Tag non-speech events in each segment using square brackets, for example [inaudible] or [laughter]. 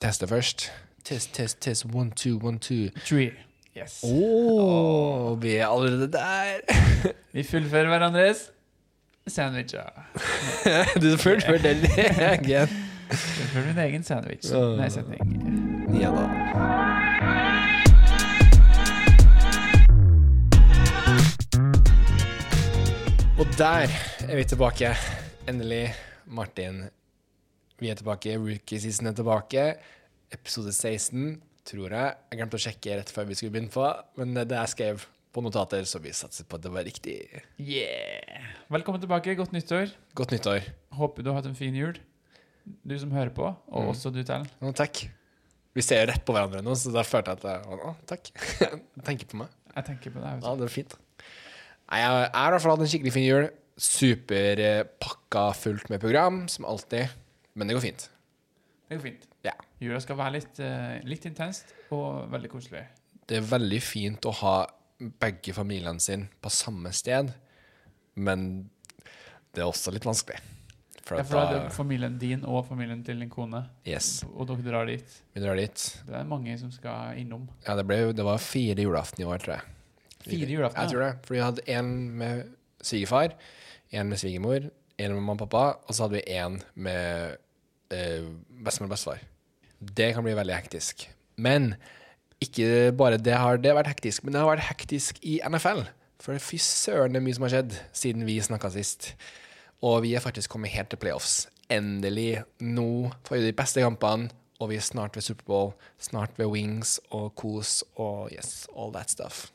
teste først. Test, test, test. One, two, one, two. Three. Yes. Å, vi er allerede der! [laughs] Vi fullfører hverandres sandwicher. [laughs] du fullfører den egen. Fullfører min egen sandwich. Åh. Nei, setning. Ja da. Og der er vi tilbake. Endelig. Martin, vi er tilbake. Rookie season er tilbake. Episode 16, tror jeg. Jeg glemte å sjekke rett før vi skulle begynne på, men det jeg skrev på notater, så vi satser på at det var riktig. Yeah! Velkommen tilbake. Godt nyttår. Godt nyttår. Håper du har hatt en fin jul. Du som hører på, og Mm. også du, Tellen. Å, takk. Vi ser jo rett på hverandre nå, så da følte jeg at å, takk. [laughs] Tenker på meg. Jeg tenker på deg. Ja, det er fint. Nei, jeg har i hvert fall hatt en skikkelig fin jul. Superpakka fullt med program, som alltid. Men det går fint. Det går fint. Ja. Jula skal være litt, eh, litt intenst og veldig koselig. Det er veldig fint å ha begge familiene sine på samme sted, men det er også litt vanskelig. For Ja, for da er det familien din og familien til din kone, Yes, og dere drar dit. vi drar dit. Det er mange som skal innom. Ja, det, ble, det var fire julaften i år, tror jeg. Fire julaften? Jeg tror det. For vi hadde én med svigerfar, én med svigermor, én med mamma og pappa, og så hadde vi én med eh, bestemor og bestefar. Det kan bli veldig hektisk. Men ikke bare det har det vært hektisk, men det har vært hektisk i NFL. For fy søren, det er mye som har skjedd siden vi snakka sist. Og vi er faktisk kommet helt til playoffs. Endelig. Nå får vi de beste kampene, og vi er snart ved Superbowl, snart ved Wings og kos og yes, all that stuff.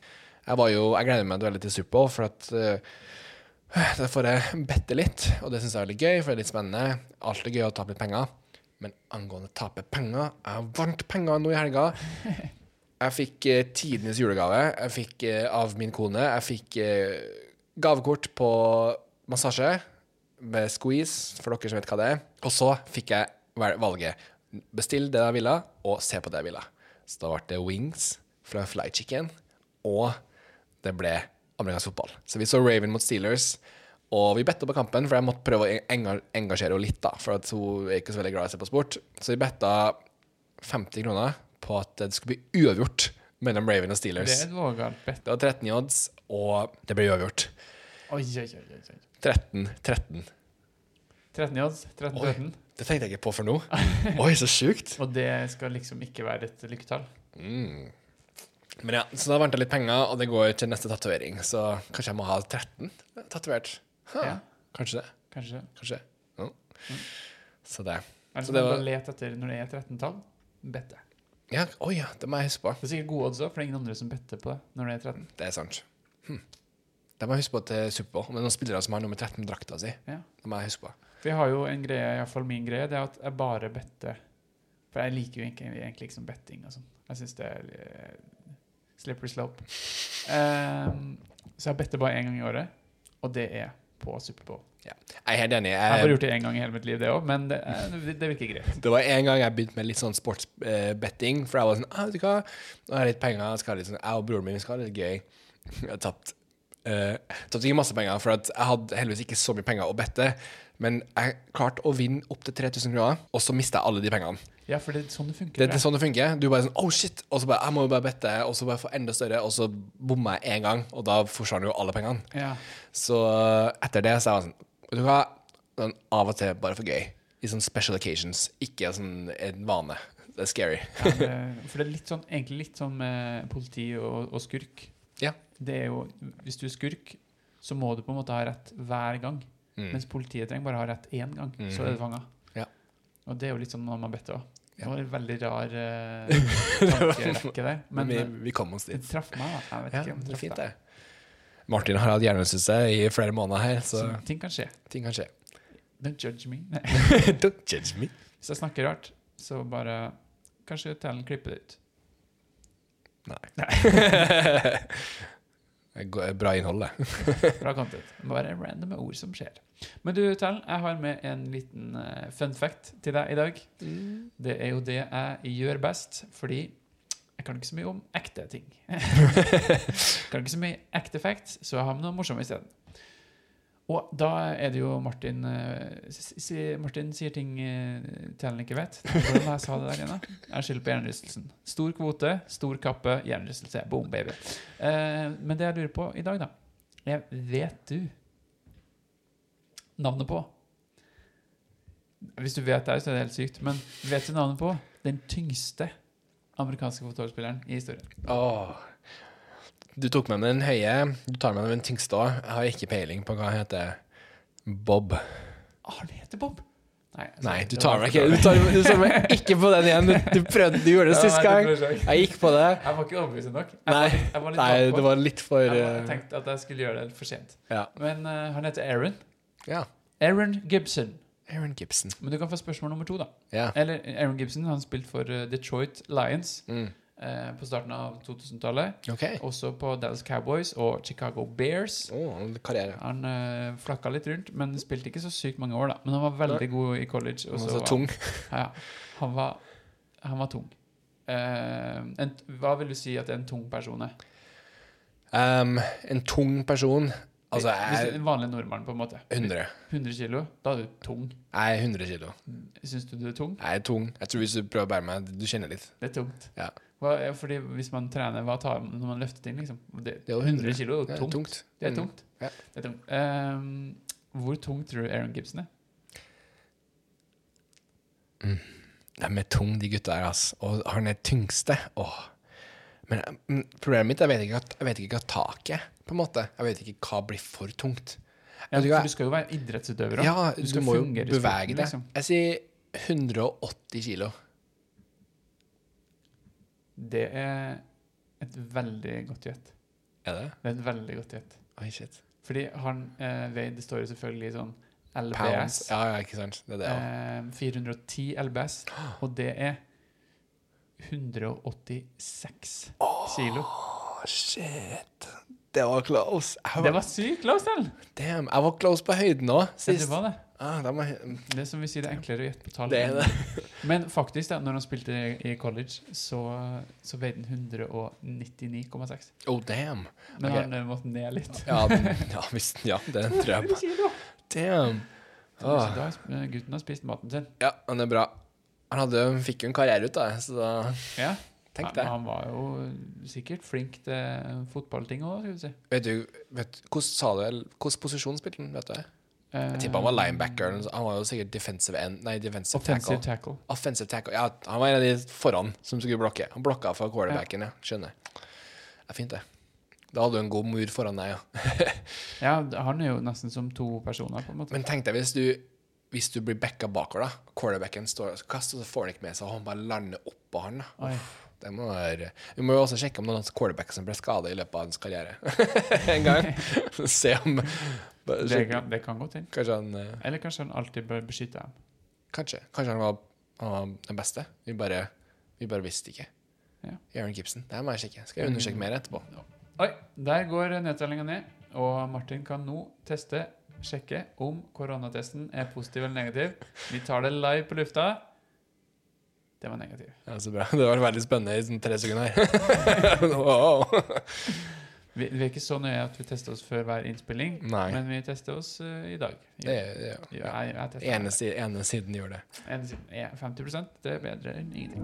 Jeg var jo, jeg gleder meg veldig til Superbowl, for at eh, [sighs] da får jeg bette litt, og det syns jeg er veldig gøy, for det er litt spennende. Alt er gøy å tape litt penger. Men angående tape penger Jeg vant penger nå i helga. [laughs] Jeg fikk eh, tidenes julegave jeg fikk, eh, av min kone. Jeg fikk eh, gavekort på massasje med squeeze, for dere som vet hva det er. Og så fikk jeg valget bestill det jeg ville, og se på det jeg ville. Så da ble det wings fra Fly Chicken, og det ble amerikansk fotball. Så vi så Raven mot Steelers. Og vi betta på kampen, for jeg måtte prøve å engasjere henne litt. da For at hun er ikke så veldig glad i å se på sport. Så vi betta 50 kroner på at det skulle bli uavgjort mellom Raven og Steelers. Det bet. Det var 13 i odds, og det ble uavgjort. Oi, oi, oi, oi. oi. 13-13. 13 i odds. 13-13. Det tenkte jeg ikke på for nå. [laughs] Oi, så sjukt. Og det skal liksom ikke være et lykketall. Mm. Men ja, Så da vant jeg litt penger, og det går til neste tatovering. Så kanskje jeg må ha 13 tatovert. Huh. Ja. Kanskje det. Kanskje. Kanskje. Ja. Så det. Er det, så det må var- Let etter når det er 13-tall. Bette. Ja, Oi, ja, det må jeg huske på. Det er sikkert gode odds òg, for det er ingen andre som better på det når det er 13. Det er sant. Hm. Det må jeg huske på til Superbowl. Men noen spillere som har nummer 13-drakta si. Ja. Det må jeg huske på. For jeg har jo en greie, iallfall min greie, det er at jeg bare better For jeg liker jo egentlig, egentlig ikke sånn betting og sånn. Jeg syns det er eh, slippery slope. Um, så jeg better bare én gang i året, og det er på Superbowl. Jeg er helt enig. Jeg har bare gjort det én gang i hele mitt liv, det òg, men det, eh, det det virker greit. det var en gang jeg begynte med litt sånn sportsbetting. For jeg var sånn ah, vet du hva, Nå har jeg litt penger. Jeg, skal litt sånn, jeg og broren min vi skal ha det litt gøy. Jeg har tapt uh, Tapte ikke masse penger, for at jeg hadde heldigvis ikke så mye penger å bette. Men jeg klarte å vinne opp til 3000 kroner, og så mista jeg alle de pengene. Ja, for det er sånn det funker. Det, det er sånn det funker. Du bare sånn Oh, shit! Og så bare Jeg må jo bare bette, og så bare få enda større, og så bomma jeg én gang, og da forsvant jo alle pengene. Ja. Så uh, etter det så er jeg sånn Vet du hva? Sånn, av og til bare for gøy. I sånne special occasions. Ikke sånn en vane. Det er scary. Ja, det, [laughs] for det er litt sånn, egentlig litt sånn med politi og, og skurk. Ja. Det er jo, hvis du er skurk, så må du på en måte ha rett hver gang. Mm. Mens politiet trenger bare ha rett én gang, så er det fanga. Og det er jo litt sånn man better òg. Det var en veldig rar uh, [laughs] tankerekke der. Men vi, eh, vi kom oss det dit. traff meg, da. Jeg vet Ja, ikke om det traff fint, det. Martin har hatt hjernerystelse i flere måneder her, så Så ting kan ting kan skje. Don't judge me. Nei. [laughs] Don't judge me. Hvis jeg snakker rart, så bare Kanskje Tellen klipper det ut. Nei. Det go- [laughs] Bra innhold, det. [laughs] Bra content. Bare random ord som skjer. Men du, Tellen, jeg har med en liten eh, fun fact til deg i dag. Det er jo det jeg gjør best, fordi jeg kan ikke så mye om ekte ting. [laughs] kan ikke så mye ekte facts, så jeg har med noe morsomt isteden. Og da er det jo Martin eh, Martin sier ting uh, han ikke vet. Hvordan jeg sa det der igjen, da? Jeg skylder på hjernerystelsen. Stor kvote, stor kappe, hjernerystelse. Boom, baby. Eh, men det jeg lurer på i dag, da jeg Vet du navnet på Hvis du vet det, så er det helt sykt. Men vet du navnet på den tyngste amerikanske fotballspilleren i historien? Åh. Du tok med den høye, du tar med den tyngste òg. Jeg har ikke peiling på hva han heter. Bob. Ah, han heter Bob! Nei, Nei, du tar meg ikke. Du tar, du tar meg ikke på den igjen. Du, du prøvde, du gjorde det sist gang. Jeg gikk på det. Jeg var ikke overbevist nok. Jeg Nei, var jeg var litt Nei, det var litt for Jeg eh, var- tenkte at jeg skulle gjøre det for sent. Ja. Men uh, han heter Aaron. ja. Aaron Gibson. Aaron Gibson. Men du kan få spørsmål nummer to, da. Ja. Eller Aaron Gibson han spilte for eh, Detroit Lions Mm. Eh, på starten av 2000-tallet. OK. Også på Dallas Cowboys og Chicago Bears. Oh, karriere. Han uh, flakka litt rundt, men spilte ikke så sykt mange år, da. Men han var veldig god i college. Han var så så tung. [laughs] Ja, han var, han var tung. Eh, en, hva vil du si at en tung person er? Um, en tung person. Altså, Hvis jeg En vanlig nordmann, på en måte. 100. 100 kilo, da er du tung. Jeg er 100 kilo. Syns du du er tung? Jeg er tung. Jeg tror hvis du prøver å bære meg, du kjenner litt. Det er tungt. Ja. Hva, fordi hvis man trener, hva tar man når man løfter ting, liksom? Det, Det er jo 100 100. kilo Det er tungt. tungt. Det er Mm. tungt. Ja. Det er tungt. Um, hvor tung tror du Aaron Gibson er? De er tunge, de gutta her, altså. Og han er tyngste. Åh. Men mm, problemet mitt er at jeg vet ikke hva taket på en måte. Jeg vet ikke hva blir for tungt. Ja, for du skal jo være idrettsutøver òg. Ja, Du du, må jo bevege deg. liksom. Jeg sier 180 kilo. Det er et veldig godt gjett. Er det? Det er et veldig godt gjett. Oi, shit. Fordi han eh, veide Det står jo selvfølgelig sånn LBS. Pounds. Ja, ja, ikke sant. Det er det. ja. Eh, 410 LBS. [gasps] Og det er 186 kilo. Åh, shit. Det var close. Var, Det var, sykt close, til! damn, jeg var close på høyden òg, Ja, det sist. var det. Ah, det, Det er som vi sier, det er enklere å gjette på tall. det er det. [laughs] Men faktisk, da når han spilte i, college, så, så veide han 199,6. Oh, damn. Men Ok. han eh, måtte ned litt. Ja, ja, visst, ja det [laughs] tror jeg på. Damn. Så da gutten har spist maten sin. Ja, han er bra. Han hadde, fikk jo en karriere ut av det, så da Ja. Tenk jeg. han var jo sikkert flink til fotballting òg, skal vi si. Vet du, vet, hvordan sa du hvordan posisjon spilte han? Vet du det? Eh, Jeg tipper han var linebacker. Han var jo sikkert defensive end Nei, defensive, tackle. tackle. Offensive tackle. Ja, han var en av de foran som skulle blokke. Han blokka for quarterbacken, ja. Skjønner. Det er fint, det. Da hadde du en god mur foran deg, ja. [laughs] Ja, han er jo nesten som to personer, på en måte. Men tenk deg hvis du hvis du blir backa bakover, da. Quarterbacken står og kaster, så får han ikke med seg, og han bare lander oppå han. da. Oi. Må være Vi må jo også sjekke om noen quarterback som ble skada i løpet av hans karriere. [laughs] en gang. [laughs] Se om Det kan, det kan gå til. Kanskje han eh, Eller kanskje han alltid bør beskytte ham. Kanskje. Kanskje han var, han var den beste. Vi bare, vi bare visste ikke. Ja. Aaron Gibson. Det må jeg sjekke. Skal jeg undersøke mer etterpå. Oi, der går nedtellinga ned. Og Martin kan nå teste, sjekke om koronatesten er positiv eller negativ. Vi tar det live på lufta. Det var negativ. Ja, så bra. Det var veldig spennende i sånn tre sekunder her. [laughs] wow. Vi, vi er ikke så nøye at vi tester oss før hver innspilling, Nei. men vi tester oss uh, i dag. Det, Ja, ja. jeg, jeg Ene, si- ene siden gjør det. En siden- ja, 50% det er bedre enn ingenting.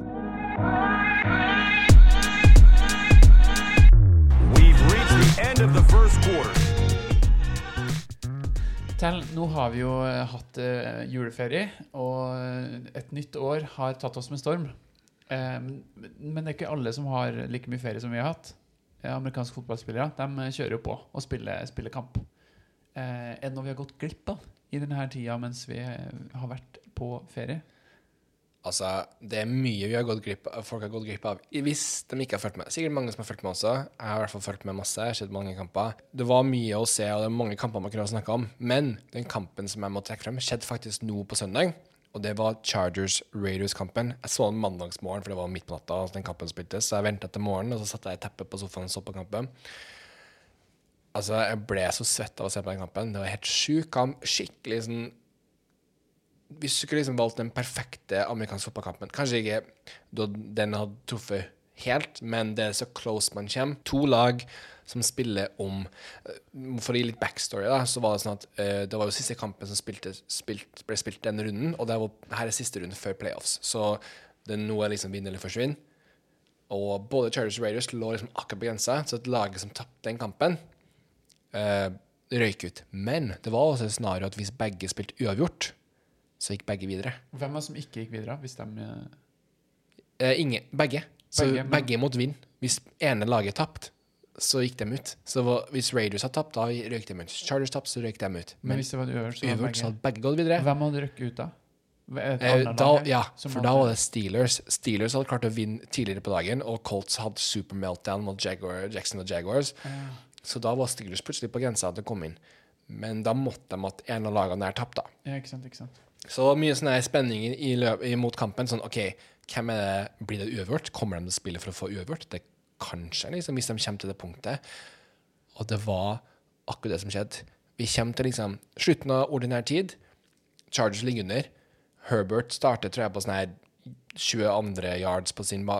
We've reached the end of the first quarter. Tell, nå har vi jo eh, hatt uh, juleferie, og eh, et nytt år har tatt oss med storm. Eh, men, det er ikke alle som har like mye ferie som vi har hatt. Amerikanske fotballspillere de kjører jo på og spiller, spiller kamp. Uh, er det noe vi har gått glipp av i denne tida mens vi har vært på ferie? Altså, det er mye har av, folk har gått glipp av hvis de ikke har fulgt med. Sikkert mange som har fulgt med også. Jeg har i hvert fall fulgt med masse. Jeg har sett mange kamper. Det var mye å se, og det er mange kamper man kunne ha snakka om. Men den kampen som jeg må trekke frem, skjedde faktisk nå på søndag. Og det var Chargers Raiders-kampen. Jeg så den mandagsmorgen, for det var midt på natta. Altså, den kampen spiltes, Så jeg venta til morgenen, og så satte jeg teppet på sofaen og så på kampen. Altså, jeg ble så svett av å se på den kampen. Det var helt sjuk kamp. Skikkelig sånn hvis du skulle liksom valgt den perfekte amerikanske fotballkampen Kanskje ikke da den hadde truffet helt, men det er så close man kommer. To lag som spiller om eh, For å gi litt backstory, da, så var det sånn at uh, det var jo siste kampen som spilte, spilt, ble spilt den runden, og det var, her er siste runde før playoffs. Så det er nå er liksom vinn eller forsvinn. Og både Chargers og Raiders lå liksom akkurat på grensa, så at laget som tapte den kampen, uh, røyk ut. Men det var også et scenario at hvis begge spilte uavgjort, så gikk begge videre. Hvem var det som ikke gikk videre? Hvis de eh, Eh, ingen, begge. Så Begge, begge, måtte vinne. Hvis ene laget tapte, så gikk de ut. Så hvis Raiders hadde tapt, da røyk de ut. Chargers tapte, så røyk de ut. Men Men hvis det var uavgjort, så begge hadde begge gått videre. Hvem hadde røkket ut da? Eh, da, ja, for da var det Steelers. Steelers hadde klart å vinne tidligere på dagen, og Colts hadde super meltdown mot Jaguar, Jackson og Jaguars. Ja. Så da var Steelers plutselig på grensa til å komme inn. Men da måtte de at en av lagene der tapte. Ja, ikke sant, ikke sant. Så mye sånne spenninger i løp, imot kampen. Sånn, OK, hvem er det? Blir det uavgjort? Kommer de til å spille for å få uavgjort? Det kanskje, liksom, hvis de kommer til det punktet. Og det var akkurat det som skjedde. Vi kommer til liksom slutten av ordinær tid. Chargers ligger under. Herbert starter tror jeg på sånn her 22 yards på sin ba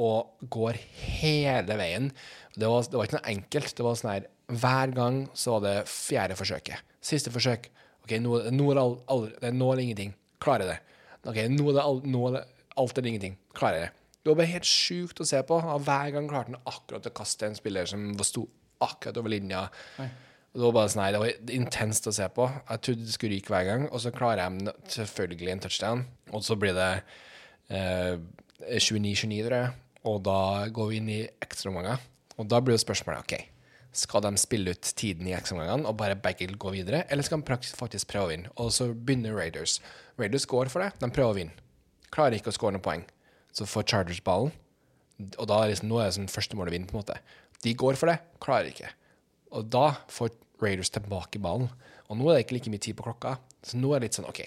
og går hele veien. Det var, det var ikke noe enkelt. Det var sånn her Hver gang så var det fjerde forsøket. Siste forsøk. OK, nå, nå er det all, all, nå er nå ingenting. Klarer jeg det. OK, nå er det, all, nå er det alt eller ingenting. Klarer jeg det. Det var bare helt sjukt å se på. Og hver gang klarte han akkurat å kaste en spiller som sto akkurat over linja. Nei. Det var bare sånn, nei, det var intenst å se på. Jeg trodde det skulle ryke hver gang, og så klarer jeg selvfølgelig en touchdown. Og så blir det eh, 29-29, tror jeg. Og da går vi inn i ekstraomganger. Og da blir jo spørsmålet OK, skal de spille ut tiden i X-omgangene og bare begge gå videre, eller skal de faktisk prøve å vinne? Og så begynner Raiders. Raiders går for det. De prøver å vinne. Klarer ikke å skåre noen poeng. Så får Chargers ballen. Og da er liksom, nå er det sånn første mål å vinne, på en måte. De går for det, klarer ikke. Og da får Raiders tilbake ballen. Og nå er det ikke like mye tid på klokka, så nå er det litt sånn OK.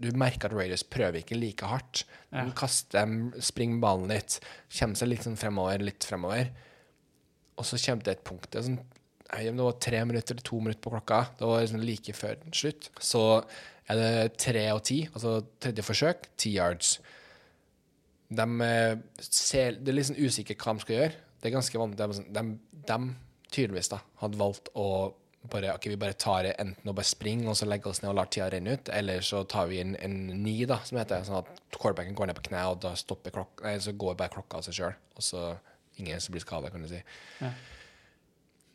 Du merker at Raiders prøver ikke like hardt. De Ja. kaster, dem, springer ballen litt, kommer seg litt sånn fremover, litt fremover. Og så kommer det et punkt det sånn, det var tre minutter eller to minutter på klokka. Det var liksom like før slutt. Så er det tre og ti, altså tredje forsøk, ti yards. De eh, ser, det er litt sånn usikkert hva de skal gjøre. Det er ganske vanlig. De, sånn- de, de tydeligvis da, hadde valgt å bare, okay, vi bare tar det enten å bare springe og så legge oss ned og lar tida renne ut, eller så tar vi inn en ni, da, som heter sånn at quarterbacken går ned på kne, og da stopper klokka, nei, så går bare klokka av seg sjøl, og så ingen som blir skada, kan du si. Ja.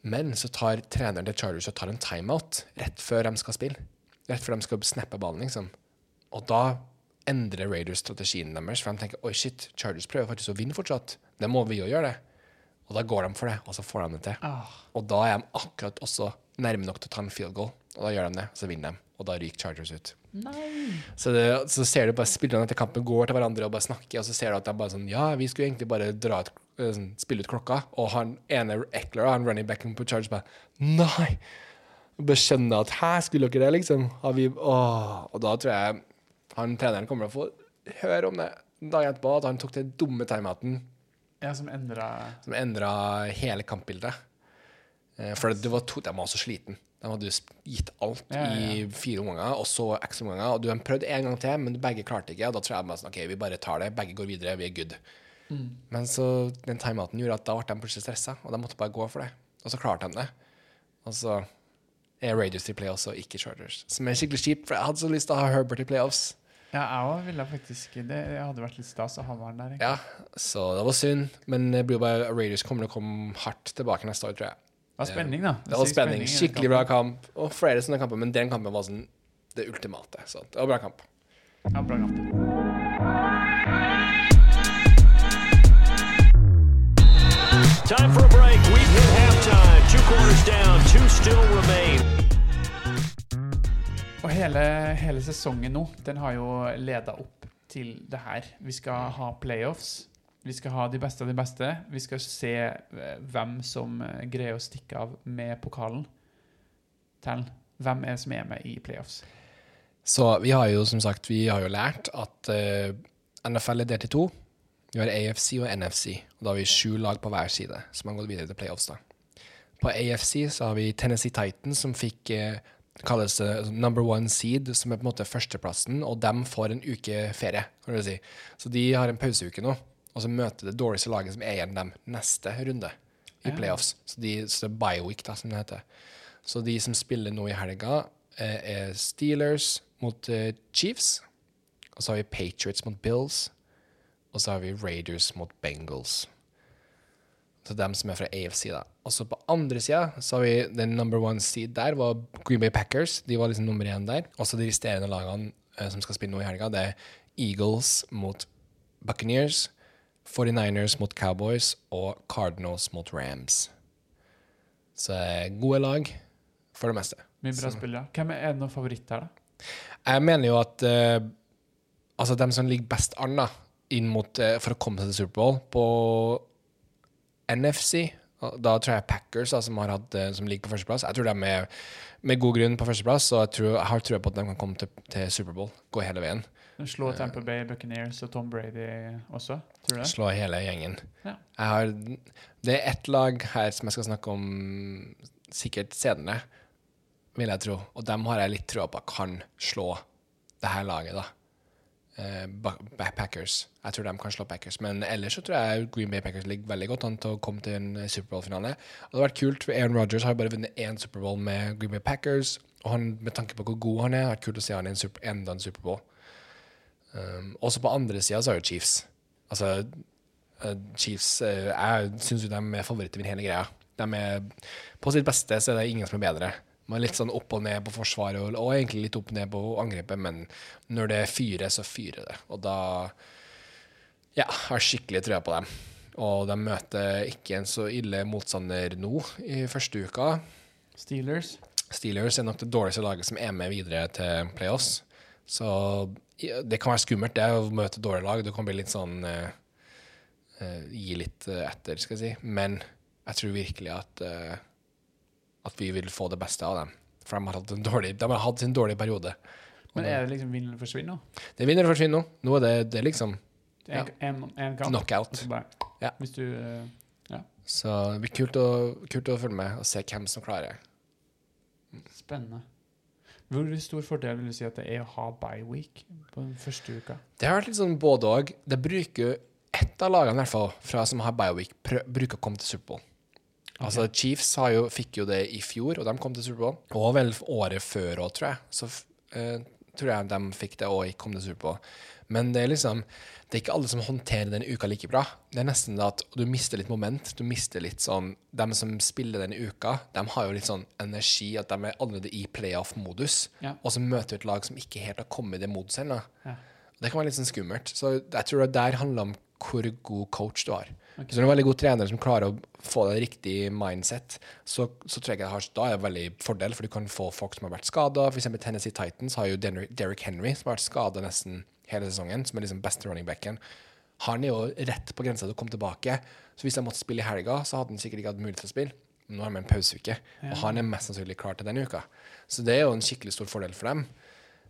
Men så tar treneren til Chargers og tar en timeout rett før de skal spille. Rett før de skal snappe ballen, liksom. Og da endrer Raiders strategien deres, for de tenker oi, shit, Chargers prøver faktisk å vinne fortsatt. Det må vi jo gjøre, det. Og da går de for det, og så får de det til. Ah, Og da er de akkurat også nærme nok til å ta en field goal, og da gjør de det, og så vinner de. Og da ryker Chargers ut. Så, det, så ser du bare spillerne etter kampen går til hverandre og bare snakker, og så ser du at de bare sånn Ja, vi skulle egentlig bare dra ut, eh, sånn, spille ut klokka, og han ene Eckler, han running backen på charge, bare Nei! Bare skjønner at Hæ, skulle dere det, liksom? Har vi Åh. Og da tror jeg han treneren kommer til å få høre om det dagen etterpå, at han tok den dumme timeouten Ja, som endra som endra hele kampbildet. Eh, For det var to, de var så sliten. De hadde gitt alt Ja, ja, i fire omganger, og så ekstraomganger. Og du har prøvd en gang til, men begge klarte ikke. Og da tror jeg bare sånn, ok, vi bare tar det. Begge går videre, vi er good. Mm. Men så den timeouten gjorde at da ble de plutselig stressa, og de måtte bare gå for det. Og så klarte de det. Og så er Raiders i playoffs og ikke Chargers. Som er skikkelig kjipt, for jeg hadde så lyst til å ha Herbert i playoffs. Ja, jeg òg ville faktisk det. Hadde vært litt stas å ha han der. egentlig. Ja, så det var synd. Men det blir bare Raiders kommer til å komme hardt tilbake neste år, tror jeg. Det var spenning, da. Det var Sykt spenning. Skikkelig bra kamp. Og flere sånne kamper, men den kampen var sånn det ultimate. Så det var bra kamp. Ja, bra kamp. Time for a break. We've hit halftime. Two quarters down. Two still remain. Og hele, hele sesongen nå, den har jo leda opp til det her. Vi skal ha playoffs. Vi skal ha de beste av de beste. Vi skal se eh, hvem som eh, greier å stikke av med pokalen. Tell. Hvem er det som er med i playoffs? Så vi har jo som sagt vi har jo lært at uh, NFL er delt i to. Vi har AFC og NFC, og da har vi sju lag på hver side som har gått videre til playoffs. da. På AFC så har vi Tennessee Titans, som fikk eh, kalles eh, number one seed, som er på en måte førsteplassen, og dem får en uke ferie, kan du si. Så de har en pauseuke nå, og så møter det dårligste laget som er igjen dem neste runde i Ja. playoffs. Så, de, så det er bioweek, da, som det heter. Så de som spiller nå i helga, eh, er Steelers mot eh, Chiefs. Og så har vi Patriots mot Bills. Og så har vi Raiders mot Bengals. Så dem som er fra AFC, da. Og så på andre sida så har vi den number one seed der, var Green Bay Packers. De var liksom nummer én der. Og så de resterende lagene eh, som skal spille nå i helga, det er Eagles mot Buccaneers, 49ers mot Cowboys og Cardinals mot Rams. Så eh, gode lag for det meste. Mye bra spill, ja. Hvem er, noen favoritt favoritter, da? Jeg mener jo at uh, altså dem som ligger best an da, inn mot, uh, for å komme seg til Superbowl på NFC, da tror jeg Packers da, som, har hatt, som ligger på førsteplass. Jeg tror de er med god grunn på førsteplass, og jeg, tror, jeg har trua på at de kan komme til, til Superbowl. Gå hele veien. Slå Tampa Bay Buccaneers og Tom Brady også, tror du det? Slå hele gjengen. Ja. Har, det er ett lag her som jeg skal snakke om sikkert senere, vil jeg tro. Og dem har jeg litt trua på kan slå det her laget, da. Eh, Ba- Ba- Packers. Jeg tror de kan slå Packers. Men ellers så tror jeg Green Bay Packers ligger veldig godt an til å komme til en eh, Superbowl-finale. Det hadde vært kult, for Aaron Rodgers har bare vunnet én Superbowl med Green Bay Packers. Og han, med tanke på hvor god han er, har vært kult å se han i en super, enda en Superbowl. Um, også på andre sida så er det Chiefs. Altså, eh, Chiefs eh, Jeg syns jo de er favoritter i hele greia. De er, på sitt beste så er det ingen som er bedre. Man er litt sånn opp og ned på forsvaret og, og egentlig litt opp og ned på angrepet, men når det fyrer, så fyrer det. Og da ja, har skikkelig trua på dem. Og de møter ikke en så ille motstander nå i første uka. Steelers. Steelers er nok det dårligste laget som er med videre til playoffs. Så det kan være skummelt det å møte dårlige lag. Det kan bli litt sånn uh, uh, Gi litt eh, etter, skal jeg si. Men jeg tror virkelig at At vi vil få det beste av dem. For de har hatt, en dårlig, de har hatt sin dårlige periode. Men er det liksom vinn eller forsvinn nå? Det er vinner og forsvinner nå. Nå er det, det er liksom Det er En, en, kamp? knockout. bare, Ja. Hvis du ja. Så det blir kult å, kult å følge med og se hvem som klarer. Spennende. Hvor stor fordel vil du si at det er å ha bye week på den første uka? Det har vært litt sånn både og. Det bruker ett av lagene i hvert fall fra som har Bioweek, prø- bruker å komme til Superbowl. Altså Chiefs har jo, fikk jo det i fjor, og de kom til Superbowl. Og vel året før òg, tror jeg. Så eh, tror jeg de fikk det og kom til Superbowl. Men det er liksom Det er ikke alle som håndterer den uka like bra. Det er nesten at du mister litt moment. Du mister litt sånn De som spiller denne uka, de har jo litt sånn energi, at de er allerede i playoff-modus. Ja. Og så møter du et lag som ikke helt har kommet i det moduset ennå. Ja. Det kan være litt sånn skummelt. Så jeg tror det der handler om hvor god coach du har. Okay. Hvis du er en veldig god trener som klarer å få deg riktig mindset, så, så tror jeg det har, da er det veldig fordel, for du kan få folk som har vært skada. Eksempel Tennessee Titans har jo Derrick Henry, som har vært skada nesten hele sesongen, som er liksom beste running backen. Han er jo rett på grensa til å komme tilbake. Så hvis han måtte spille i helga, så hadde han sikkert ikke hatt mulighet til å spille. Nå har vi en pauseuke, og han er mest sannsynlig klar til denne uka. Så det er jo en skikkelig stor fordel for dem.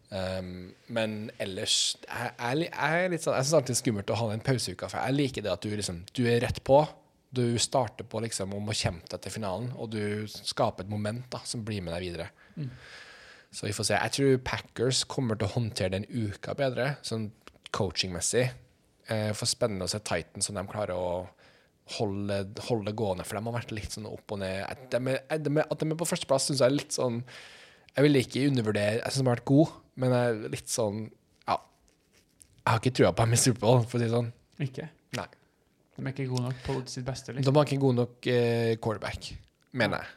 Um, men ellers jeg, jeg, jeg sånn, jeg syns alltid det er skummelt å ha den pauseuka. For jeg liker det at du liksom Du er rett på. Du starter på liksom om å kjempe deg til finalen, og du skaper et moment da som blir med deg videre. Så vi får se. Jeg tror Packers kommer til å håndtere den uka bedre, sånn coachingmessig. Eh, for spennende å se Titans som de klarer å holde, holde gående, for de har vært litt sånn opp og ned. At de er, at de er, på førsteplass, syns jeg er litt sånn Jeg vil ikke undervurdere Jeg syns de har vært gode, men jeg er litt sånn Ja. Jeg har ikke trua på dem i Superbowl, for å si det sånn. Ikke? Nei. De er ikke gode nok på sitt beste, De liksom? har ikke god nok eh, quarterback, mener jeg.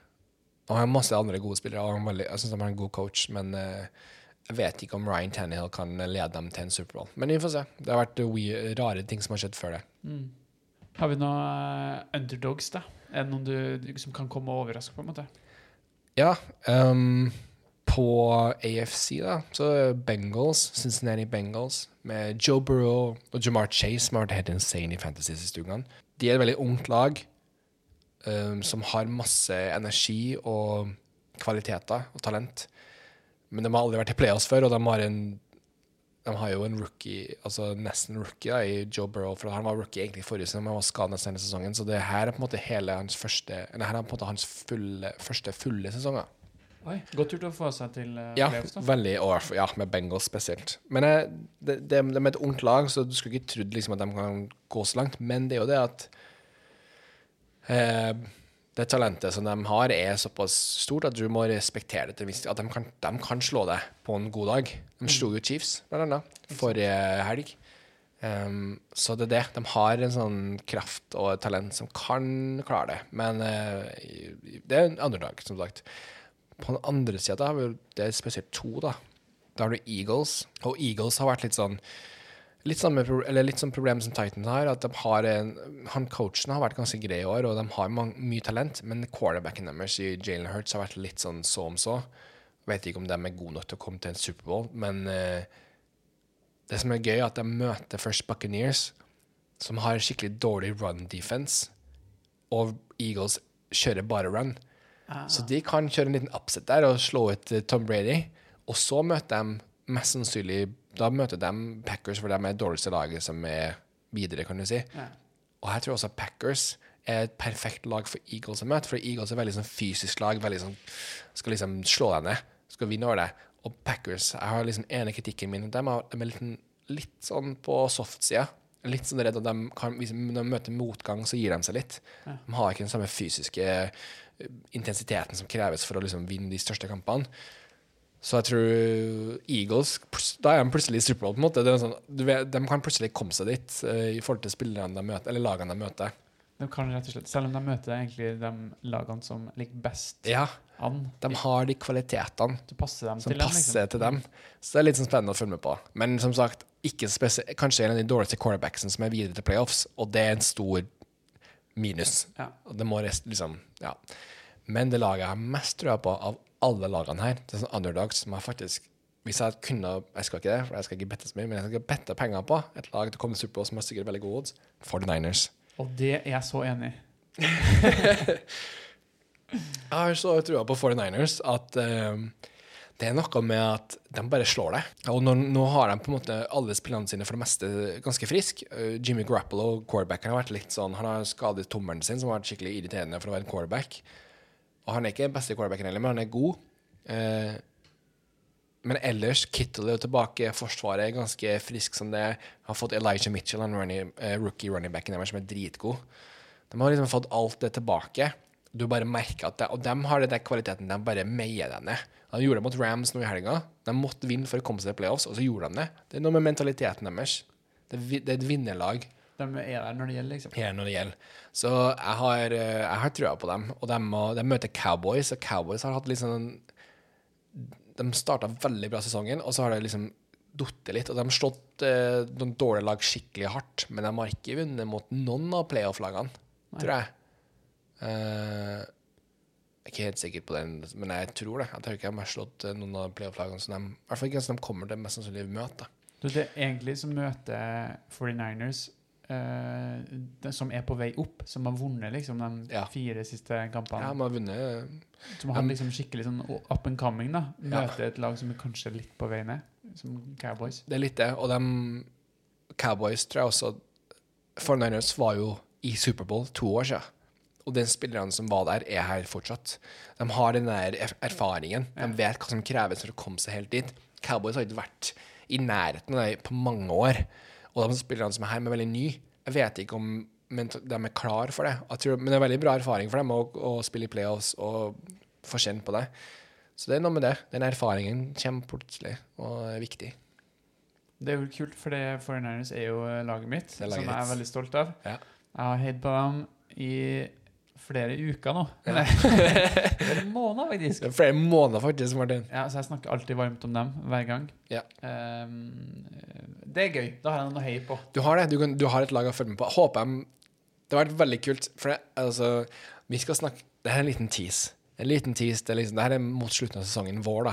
Og han har masse andre gode spillere. Og veldig, jeg syns han er en god coach, men eh, jeg vet ikke om Ryan Tannehill kan lede dem til en Superbowl. Men vi får se. Det har vært rare ting som har skjedd før det. Mm. Har vi noen eh, underdogs, da? Er det noen du, liksom, kan komme og overraske, på en måte? Ja, Um, på AFC, da, så Bengals, Cincinnati Bengals, med Joe Burrow og Jamar Chase, som har vært helt insane i fantasy-siste. De er et veldig ungt lag ehm, som har masse energi og kvaliteter og talent. Men de har aldri vært i playoffs før, og de har en de har jo en rookie, altså nesten rookie da, i Joe Burrow, for han var rookie egentlig forrige sesong, men han var skadet nesten hele sesongen, så det her er på en måte hele hans første, eller her er på en måte hans fulle, første fulle sesonger. Oi, Godt gjort å få seg til uh, Ja, playoffs, da. veldig, og ja, med Bengals spesielt. Men eh, det, det, de er et ungt lag, så du skulle ikke trodd liksom, at de kan gå så langt. Men det er jo det at eh, det talentet som de har, er såpass stort at du må respektere det. At de kan, de kan slå deg på en god dag. De slo jo Chiefs, blant annet, forrige helg. Um, så det er det. De har en sånn kraft og et talent som kan klare det. Men uh, det er en underdag, som sagt. På den andre sida har vi det er spesielt to, da. Da har du Eagles, og Eagles har vært litt sånn Litt samme litt sånn problem som Titans har. At de har en, han Coachen har vært ganske grei i år, og de har mang- mye talent. Men quarterbacken deres i Jalen Hurts har vært litt sånn så om så. Vet ikke om de er gode nok til å komme til en Superbowl, men eh, det som er gøy, er at de møter først Buccaneers, som har skikkelig dårlig run defense, og Eagles kjører bare run. Så de kan kjøre en liten upset der og slå ut eh, Tom Brady. Og så møter de mest sannsynlig Da møter de Packers, for de er det dårligste laget som er videre, kan du si. Ja. Og jeg tror også Packers er et perfekt lag for Eagles å møte, for Eagles er veldig sånn fysisk lag, veldig sånn skal liksom slå deg ned, skal vinne over deg. Og Packers, jeg har liksom ene kritikken min, de er, litt, litt sånn på soft-sida. Litt sånn redd at de kan, hvis de møter motgang, så gir de seg litt. De har ikke den samme fysiske eh, intensiteten som kreves for å liksom vinne de største kampene. Så jeg tror Eagles Da er de plutselig i Superbowl, på en måte. Det sånn, du vet, de kan plutselig komme seg dit uh, i forhold til spillerne de møter, eller lagene de møter. De kan rett og slett, Selv om de møter egentlig de lagene som ligger best Ja, an, de har de kvalitetene så passer dem som til dem. passer Liksom. til dem. Så det er litt sånn spennende å følge med på. Men som sagt, kanskje en av de dårligste quarterbacksene som er videre til playoffs, og det er en stor minus. Ja. Det må rest, liksom, ja. Men det laget jeg har mest trua på av alle lagene her, det er sånn underdogs som jeg faktisk Hvis jeg kunne Jeg skal ikke det, for jeg skal ikke bette så mye, men jeg skal bette penger på et lag til å komme til på som har sikkert veldig gode odds. 49ers. Og det er jeg så enig i. [laughs] Jeg har så trua på 49ers at um, det er noe med at de bare slår deg. Og nå, nå har de på en måte alle spillene sine for det meste ganske friske. Eh, Jimmy Grappolo, quarterbacken, har vært litt sånn Han har skadet tommelen sin, som har vært skikkelig irriterende for å være en quarterback. Og han er ikke den beste quarterbacken heller, men han er god. Eh, men ellers, Kittle er jo tilbake. Forsvaret er ganske frisk som det. er. Har fått Elijah Mitchell, han running, eh, rookie running backen deres, som er dritgod. De har liksom fått alt det tilbake. Du bare merker at det, Og de har den kvaliteten. De bare meier deg ned. De gjorde det mot Rams nå i helga. De måtte vinne for å komme seg til playoffs, og så gjorde de det. Det er noe med mentaliteten deres. Det det er et vinnerlag De er der når det gjelder, liksom. her når det gjelder. Så jeg har, eh, jeg har trua på dem. Og de, de møter Cowboys, og Cowboys har hatt sånn De starta veldig bra sesongen, og så har det liksom datt litt. Og de har slått eh, noen dårlige lag skikkelig hardt, men de har ikke vunnet mot noen av playoff-lagene, tror jeg. Uh, jeg er ikke helt sikker på den, men jeg tror det. Jeg tror ikke de har slått noen av playoff-lagene som de I hvert fall ikke som de kommer til mest sannsynlig møte. Du, det er egentlig som møter 49ers eh, de som er på vei opp, som har vunnet liksom de Ja. fire siste kampene. Ja, har vunnet som har um, liksom skikkelig sånn up and coming. da Ja. Møter et lag som er kanskje litt på vei ned, som Cowboys. Det er litt det. Og de Cowboys tror jeg også 49ers var jo i Superbowl to år siden. Og den spillerne som var der, er her fortsatt. De har den der er erfaringen. De vet hva som kreves for å komme seg helt dit. Cowboys har ikke vært i nærheten av det på mange år. Og de spillerne som er her, er veldig nye. Jeg vet ikke om men de er klar for det. Tror, men det er veldig bra erfaring for dem å, å spille i playoffs og få kjenne på det. Så det er noe med det. Den erfaringen kommer plutselig og er viktig. Det er jo kult, for det 49ers er jo eh, laget mitt, laget som jeg er veldig stolt av. Ja. Jeg har heid på dem i flere uker nå. Ja. [laughs] Flere [laughs] måneder, faktisk. Det er flere måneder faktisk, Martin. Ja, så jeg snakker alltid varmt om dem hver gang. Ja. Ehm, det er gøy. Da har jeg noe å heie på. Du har det. Du, kan, du har et lag å følge med på. Håper jeg Det har vært veldig kult. For det, altså, vi skal snakke Det her er en liten tease. En liten tease, det, er liksom, det her er mot slutten av sesongen vår, da.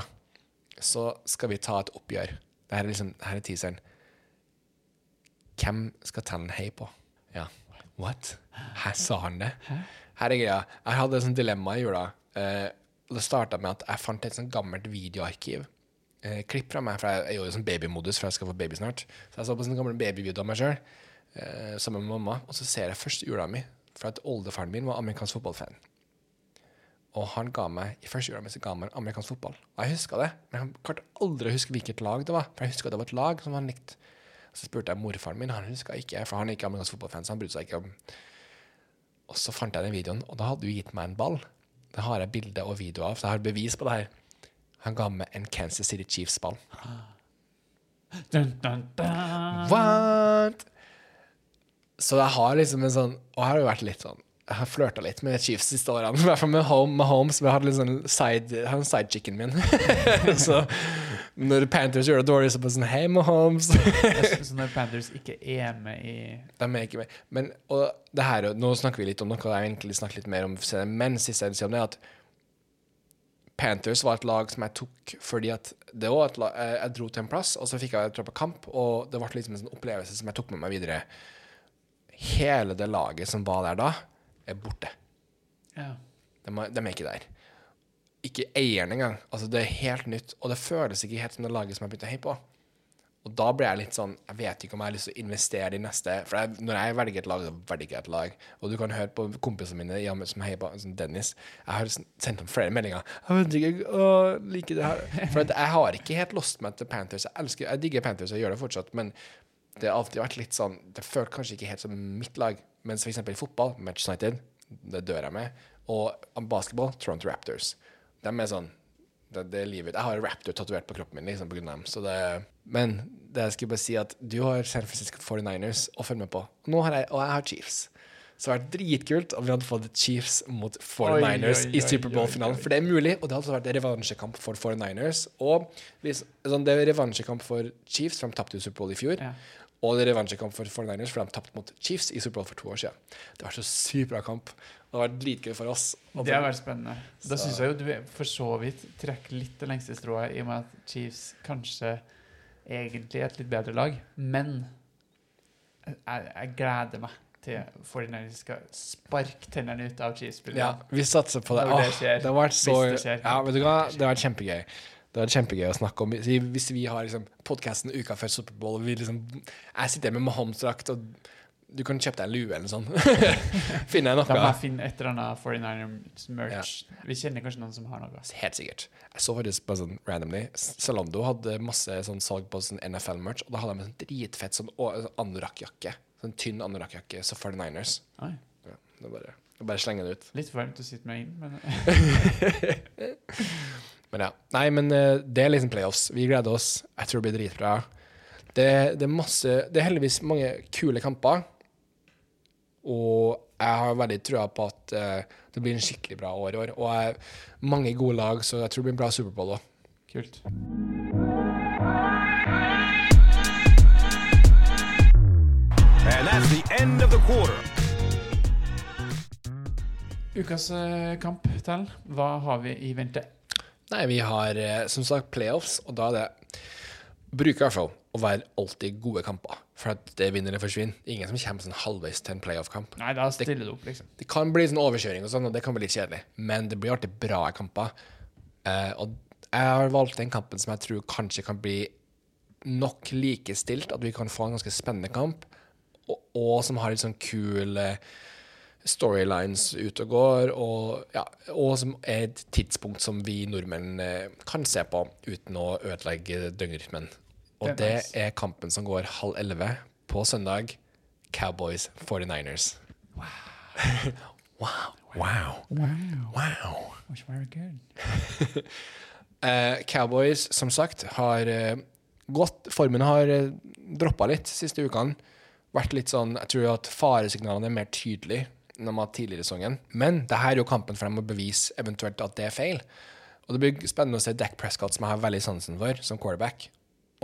Så skal vi ta et oppgjør. Det her er liksom Det her er teaseren. Hvem skal Tannen heie på? Ja. What? Her sa han det? Her er greia. Jeg hadde et sånt dilemma i jula. Eh, det starta med at jeg fant et sånt gammelt videoarkiv. Eh, klipp fra meg, for jeg er jo i sånn babymodus, for jeg skal få baby snart. Så jeg så på sånn gammel babyvideo av meg sjøl eh, sammen med mamma. Og så ser jeg første jula mi, for at oldefaren min var amerikansk fotballfan. og han ga meg i første gang så ga meg amerikansk fotball. Og jeg huska det, men jeg klarte aldri å huske hvilket lag det var. For jeg huska det var et lag som han likte. Så spurte jeg morfaren min, han huska ikke, for han er ikke amerikansk fotballfan. så han brydde seg ikke om Og så fant jeg den videoen, og da hadde du gitt meg en ball. Det har jeg bilde og video av, så jeg har bevis på det her. Han ga meg en Kansas City Chiefs-ball. What? Så jeg har liksom en sånn Og her har jo vært litt sånn Jeg har flørta litt med Chiefs siste årene. [laughs] I hvert fall med Home, med Holmes. Vi hadde litt sånn side, jeg en sidechicken min. [laughs] så når Panthers gjør det dårlig, så bare sånn Hei, Mahomes. [laughs] Så når Panthers ikke er med i De er ikke med. Men og det her, er nå snakker vi litt om noe jeg egentlig snakker litt mer om senere, men siste jeg vil si om det, er at Panthers var et lag som jeg tok fordi at det var et lag, jeg, jeg dro til en plass, og så fikk jeg dra på kamp, og det ble liksom en sånn opplevelse som jeg tok med meg videre. Hele det laget som var der da, er borte. Ja. De, de er ikke der. Ikke eieren engang. Altså, det er helt nytt, og det føles ikke helt som det laget som jeg begynte å heie på. Og da ble jeg litt sånn Jeg vet ikke om jeg har lyst til å investere i neste For jeg, når jeg velger et lag, så velger jeg et lag. Og du kan høre på kompisene mine som heier på som Dennis. Jeg har sendt ham flere meldinger. Jeg vet ikke, å, liker det her For jeg har ikke helt lost meg til Panthers. Jeg elsker, jeg digger Panthers og gjør det fortsatt, men det har alltid vært litt sånn Det føles kanskje ikke helt som mitt lag. Mens eksempel i fotball, Match United, det dør jeg med. Og basketball, Toronto Raptors. De er sånn det, det er livet. Jeg har Raptor tatovert på kroppen min liksom, på grunn av dem. Så det, men det jeg skulle bare si at du har San Francisco 49ers å følge med på. Nå har jeg, og jeg har Chiefs. Så det hadde vært dritkult om vi hadde fått Chiefs mot 49ers Oi, oi, i Superbowl-finalen. For det er mulig, og det hadde vært revansjekamp for 49ers. Og sånn, det er revansjekamp for Chiefs, for de tapte Superbowl i fjor. Ja. Og det er revansjekamp for 49ers, for de tapte mot Chiefs i Superbowl for to år siden. Det var så sykt bra kamp. Det har vært dritgøy for oss. Det har vært spennende. Da syns jeg jo du for så vidt trekker litt det lengste strået, i og med at Chiefs kanskje egentlig et litt bedre lag. Men jeg, jeg gleder meg til 49ers skal sparke tennene ut av Ja, Chiefs-spillerne. vi satser på det. Når det Åh, skjer. det har vært så det skjer. Ja, vet du hva? Det har vært kjempegøy. Det vært kjempegøy å snakke om Hvis vi har liksom, podkasten uka før Superbowl, og vi liksom Jeg sitter med Mahomes-drakt, og du kan kjøpe deg en lue eller noe sånt. [laughs] Finner jeg Da må jeg finne et eller annet 49ers merch. Vi kjenner kanskje noen som har noe. Helt sikkert. Jeg så faktisk bare sånn randomly Zalando hadde masse sånn salg på sånn NFL-merch, og da hadde de en sånn dritfett sånn sånn anorakkjakke. Sånn tynn anorakkjakke, så 49ers. Oi, Ja, det bare, det bare slenge det ut. litt varmt å sitte med inn, men [laughs] Men ja. Nei, men eh, det er liksom playoffs. Vi gleder oss. Jeg tror det blir dritbra. Det, det er masse Det er heldigvis mange kule kamper. Og jeg har veldig trua på at uh, det blir en skikkelig bra år i år. Og jeg, mange gode lag, så jeg tror det blir en bra Superbowl òg. kult. And that's the end of the quarter. Ukas eh, kamp, Tell. Hva har vi i vente? Nei, vi har eh, som sagt playoffs, og da er det Bruker i hvert fall å være alltid gode kamper. For at det vinner eller forsvinner. Ingen som kommer sånn halvveis til en playoff-kamp. Nei, da stiller du opp, liksom. Det kan bli sånn overkjøring og sånn, og det kan bli litt kjedelig. Men det blir alltid bra kamper. Eh, og jeg har valgt den kampen som jeg tror kanskje kan bli nok likestilt, at vi kan få en ganske spennende kamp, og, og som har litt sånn kul eh, storylines ute og går, og, ja, og som er et tidspunkt som vi nordmenn eh, kan se på uten å ødelegge døgnrytmen. Og Det det er kampen som går halv elleve på søndag. Cowboys 49ers. Wow. [laughs] wow. Wow. Was very good. uh, [laughs] Cowboys, som sagt, har uh, gått Formen har uh, droppa litt siste ukene. Vært litt sånn Jeg tror at faresignalene er mer tydelige enn de var tidligere i sesongen. Men det her er jo kampen for dem å bevise eventuelt at det er feil. Og det blir spennende å se Dack Prescott, som jeg har veldig sansen for, som quarterback.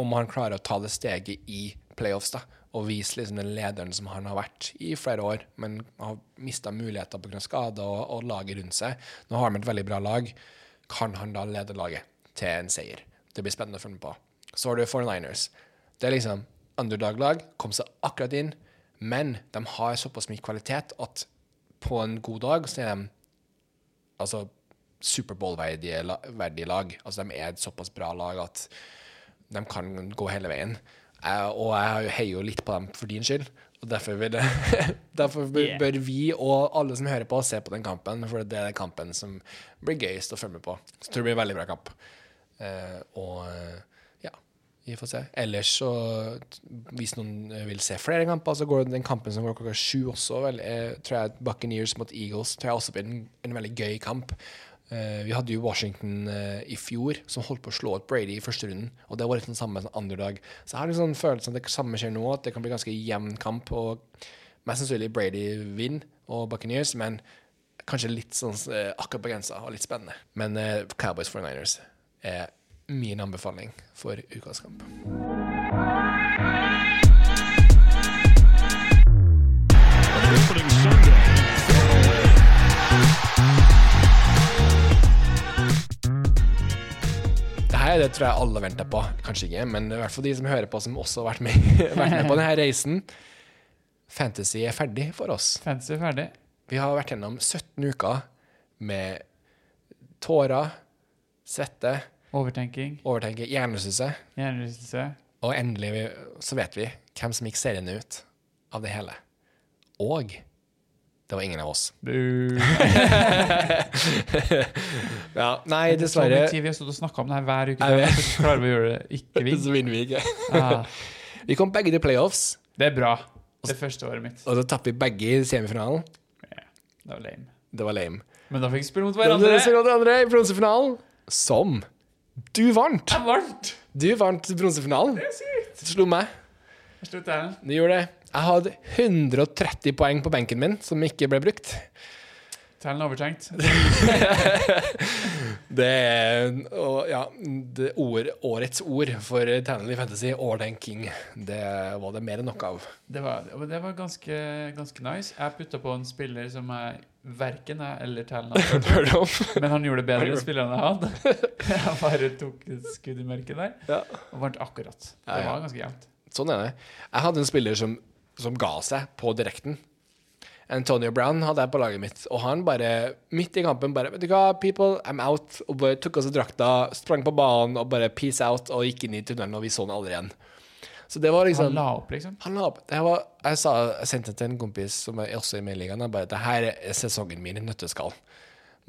Om han klarer å ta det steget i playoffs da, og vise liksom den lederen som han har vært i flere år, men har mista muligheter pga. skader og, og laget rundt seg. Nå har han et veldig bra lag. Kan han da lede laget til en seier? Det blir spennende å følge med på. Så har du 49ers. Det er liksom underdog-lag, kom seg akkurat inn, men de har såpass mye kvalitet at på en god dag så er de altså Superbowl-verdige la- verdige lag. Altså de er et såpass bra lag at de kan gå hele veien. Uh, og jeg heier jo litt på dem for din skyld. Og derfor, det, [laughs] derfor bør, bør vi og alle som hører på, se på den kampen. For det er den kampen som blir gøyest å følge med på. Så jeg tror det blir en veldig bra kamp. Uh, og ja, vi får se. Ellers så, hvis noen vil se flere kamper, så går den kampen som går klokka sju også, vel, eh, tror jeg Buccaneers mot Eagles tror jeg også blir en, en veldig gøy kamp. Eh, vi hadde jo Washington eh, i fjor, som holdt på å slå ut Brady i første runden. Og det var litt den samme som underdog. Så jeg har en sånn følelse at det samme skjer nå, at det kan bli ganske jevn kamp. Og mest sannsynlig Brady vinner og Buccaneers, men kanskje litt sånn eh, akkurat på grensa og litt spennende. Men eh, Cowboys 49ers er min anbefaling for ukas kamp. Her det tror jeg alle venter på. Kanskje ikke, men i hvert fall de som hører på, som også har vært med, [laughs] vært med på denne reisen. Fantasy er ferdig for oss. Fantasy er ferdig. Vi har vært gjennom 17 uker med tårer, svette, Overtenking. Overtenking, hjernerystelse. Hjernerystelse. Og endelig så vet vi hvem som gikk seriene ut av det hele. Og det var ingen av oss. [laughs] Ja, nei, dessverre. vi har stått og snakka om det her hver uke. Vet. Så klarer vi å gjøre det ikke vi. [laughs] Så vinner vi ikke. Ah, [laughs] Vi kom begge til playoffs, det er bra. Det første året mitt. og så tapte vi begge i semifinalen. Det var lame. Det var lame. Men da fikk vi spille mot hverandre. er de andre i bronsefinalen, som du vant. Jeg vant! Du vant bronsefinalen. Det er sykt. Du slo meg. Jeg. Du gjorde det. Jeg hadde 130 poeng på benken min som ikke ble brukt. Tellen overtenkt. [laughs] Det er ja, det ord, årets ord for Tanley Fantasy, overtenking. Det var det mer enn nok av. Det var, det var ganske, ganske nice. Jeg putta på en spiller som jeg verken jeg eller Tellen har [laughs] hørt om. Men han gjorde det bedre enn spillerne jeg hadde. [laughs] Han bare tok skudd i mørket der Ja. og vant akkurat. Det var ganske jevnt. Sånn er det. Jeg hadde en spiller som, som ga seg på direkten. Antonio Brown hadde jeg på laget mitt, og han bare midt i kampen bare Vet du hva, people, I'm out. Og bare tok av seg drakta, sprang på banen og bare peace out og gikk inn i tunnelen, og vi så han aldri igjen. Så det var liksom Han la opp, liksom. Han la opp. Det var, jeg, sa, jeg sendte til en kompis som er også i Meiligaen, bare det her er sesongen min i nøtteskall.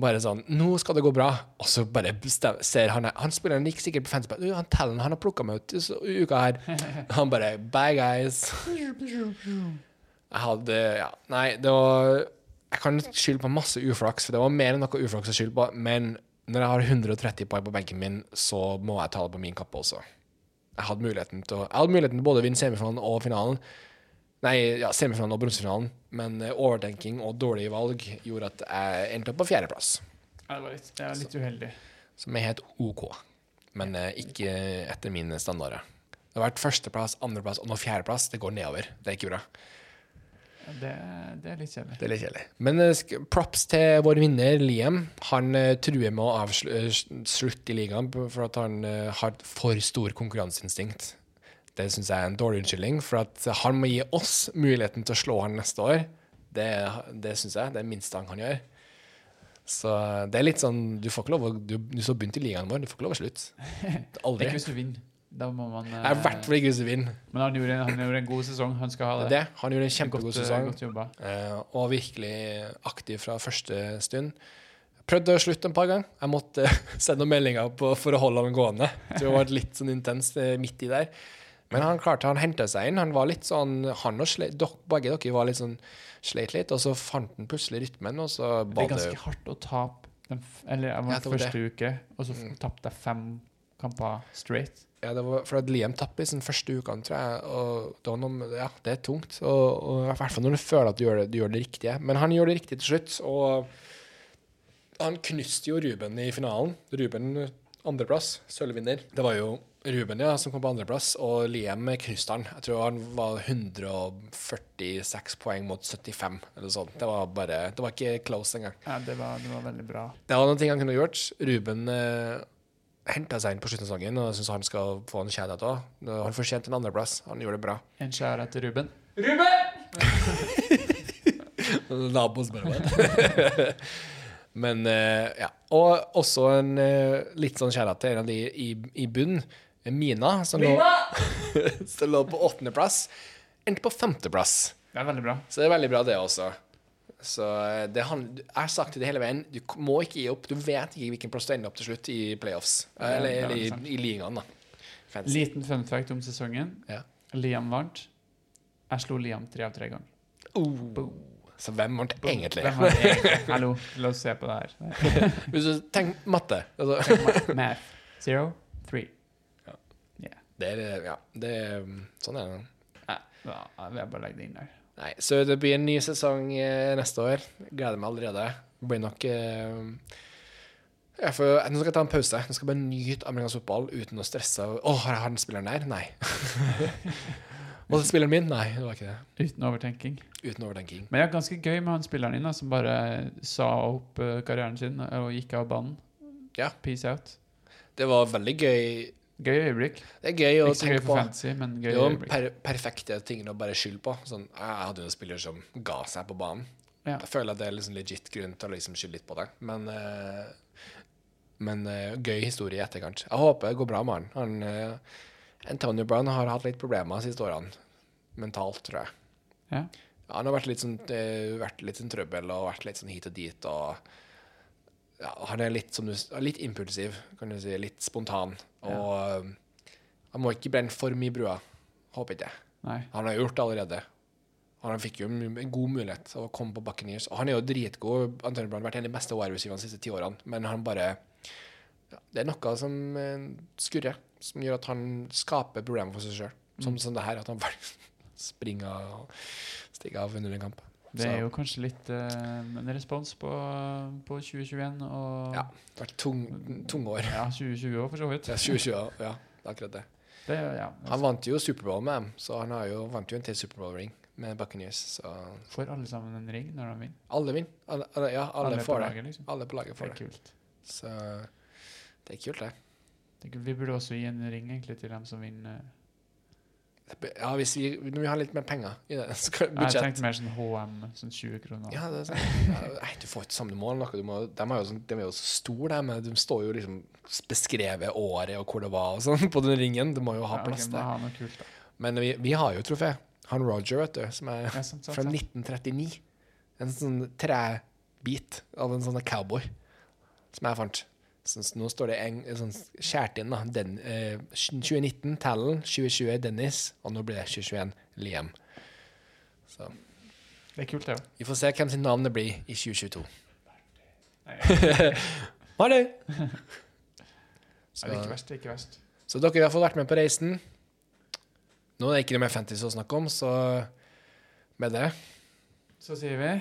Bare sånn Nå skal det gå bra. Og så bare ser han Han spilleren gikk sikkert på fanspil. Han Tellen, han har plukka meg ut så- i uka her. [laughs] Han bare Bye, guys. Jeg hadde Ja, nei, det var Jeg kan skylde på masse uflaks, for det var mer enn noe uflaks å skylde på. Men når jeg har 130 poeng på benken min, så må jeg ta det på min kappe også. Jeg hadde muligheten til å Jeg hadde muligheten til både å vinne semifinalen og finalen. Nei, ja, semifinalen og bronsefinalen, men eh, overtenking og dårlige valg gjorde at jeg endte opp på fjerdeplass, Ja, det var litt, det var litt uheldig. som er helt OK, men eh, ikke etter mine standarder. Det har vært førsteplass, andreplass og nå fjerdeplass. Det går nedover. Det er ikke bra. Ja, Det, det er litt kjedelig. Det er litt kjedelig. Men eh, props til vår vinner Liam. Han eh, truer med å avslutte i ligaen for at han har har for stor konkurranseinstinkt. Det syns jeg er en dårlig unnskyldning, for at han må gi oss muligheten til å slå han neste år. Det, det syns jeg. Det er det minste han kan gjøre. Så det er litt sånn Du får ikke lov å Du, du så begynt i ligaen vår, du får ikke lov å slutte. [laughs] Aldri. Ikke hvis du vinner. Da må man Jeg er i hvert fall ikke hvis du vinner. Men han gjorde, han gjorde en god sesong. Han skal ha Det det. Han gjorde en kjempegod Godt, sesong. Godt. Eh, og virkelig aktiv fra første stund. Prøvde å slutte en par ganger. Jeg måtte [laughs] sende noen meldinger på, for å holde han gående. Så det var litt sånn intenst eh, midt i der. Men han klarte, han henta seg inn. Han var litt sånn Han og sleit, dok, begge dere var litt sånn sleit litt, og så fant han plutselig rytmen, og så Det var er det ganske hardt å tape den, Eller jeg Ja, var det første uke, og så Mm. tapte jeg fem kamper straight. Ja, det var for Liam tapte i sin første uke, tror jeg. Og det var noe ja, det er tungt. Og, og I hvert fall når du føler at du gjør, det, du gjør det riktige. Men han gjør det riktig til slutt. Og han knuste jo Ruben i finalen. Ruben andreplass, sølvvinner. Det var jo Ruben ja, som kom på andreplass, og Liam med han. Jeg tror han var 146 poeng mot 75, eller sånt. Det var bare Det var ikke close engang. Ja, det var, det var veldig bra. Det var noen ting han kunne gjort. Ruben eh, henta seg inn på slutten av sesongen, og jeg syns han skal få en kjærlighet òg. Han fortjente en andreplass. Han gjorde det bra. En kjærlighet til Ruben. Naboen spør meg. Men eh, ja. Og også en eh, litt sånn kjærlighet til en av de i, i bunn. Mina, som lå, [laughs] som lå på åttendeplass, endte på femteplass. Det er veldig bra. Så det er veldig bra, det også. Så eh, det handler, jeg har sagt det hele veien, du må ikke gi opp. Du vet ikke hvilken plass du ender opp til slutt i playoffs. Er Eller, eller i, i ligaen, da. Fancy. Liten fun fact om sesongen. Ja. Liam vant. Jeg slo Liam tre av tre ganger. Oh. Så hvem vant egentlig? Hvem [laughs] egentlig? Hallo, la oss se på det her. Hvis du tenker matte altså, Math. Zero, three. Det er, ja, det er, Sånn er det. Nei, jeg vil bare legge det inn der. Nei, så det blir en ny sesong eh, neste år. Gleder meg allerede. Det blir nok eh, ja, for, Nå skal jeg ta en pause. Nå skal jeg bare nyte amerikansk fotball uten å stresse. Å, har jeg den spilleren der? Nei. [laughs] Og spilleren min? Nei, det var ikke det. Uten overtenking. Uten overtenking. Men det er ganske gøy med han spilleren din da, som bare sa opp eh, karrieren sin og gikk av banen. Ja. Peace out. Det var veldig gøy. Gøy øyeblikk. Det er gøy å Ikke så gøy på. fantasy, men Det gøy er jo øyeblikk. per perfekte ting å bare skylde på. Sånn, jeg hadde jo en spiller som ga seg på banen. Ja. Jeg føler at det er liksom legit grunn til å liksom skylde litt på det. Men, uh, men uh, gøy historie i etterkant. Jeg håper det går bra med han. han eh, Antonio Brown har hatt litt problemer de siste årene. Mentalt, tror jeg. Ja. Ja, han har vært litt sånn, vært litt sånn trøbbel og vært litt sånn hit og dit. og ja, Han er litt, som du, litt impulsiv, kan du si. Litt spontan. Og eh, han må ikke brenne for mye brua. Håper ikke det. Han har gjort det allerede. Han fikk jo en god mulighet til å komme på Buccaneers. Og han er jo dritgod. Antonio Brown har vært en av de beste wide receiverne de siste ti årene. Men han bare ja, Det er noe som eh, skurrer, som gjør at han skaper problemer for seg sjøl. Som, som det her, at han bare [laughs] springer og stikker av under en kamp. Det er jo kanskje litt uh, en respons på, på 2021 og Ja. Det har Vært tung, år. Ja, 2020 òg, for så vidt. Ja, 2020, ja. Det er akkurat det. Det, ja, Han vant jo Superbowl med dem, så han har jo, vant jo en til Superbowl-ring med Buccaneers. Så Får alle sammen en ring når de vinner? alle vinner. Alle, alle, ja, alle, på får det. laget, liksom. Alle på laget får Det er det. kult. Så det er kult, det. Vi burde også gi en ring egentlig til dem som vinner. Ja, hvis vi, når vi har litt mer penger i det [laughs] Så Jeg budsjett tenkte mer sånn HM, sånn 20 kroner. ja, det er sånn. Nei, du får ikke samme mål. Noe. Du må, de, er jo sånn, de er jo så store, de, men de står jo liksom beskrevet året og hvor det var og sånn [laughs] på den ringen. Du må jo ha Ja, plass der. kult. Men vi, vi har jo trofé. Han Roger, vet du, som er Ja, sant, sant, fra 1939. En sånn trebit av en sånn cowboy som jeg fant. Så, så nå står det en, sånn skjært inn, da. Den, eh, 2019 Tallon, 2020 Dennis, og nå blir det 2021 Liam. Så Det er kult, det Ja. vi får se hvem sin navn det blir i 2022. [laughs] Ha det! det er ikke verst. det er ikke verst. Så dere har fått vært med på reisen. Nå er det ikke noe mer fantasy å snakke om, så med det Så sier vi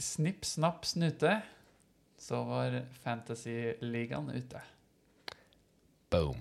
snipp, snapp, snute. Så var Fantasy-ligaen ute. boom.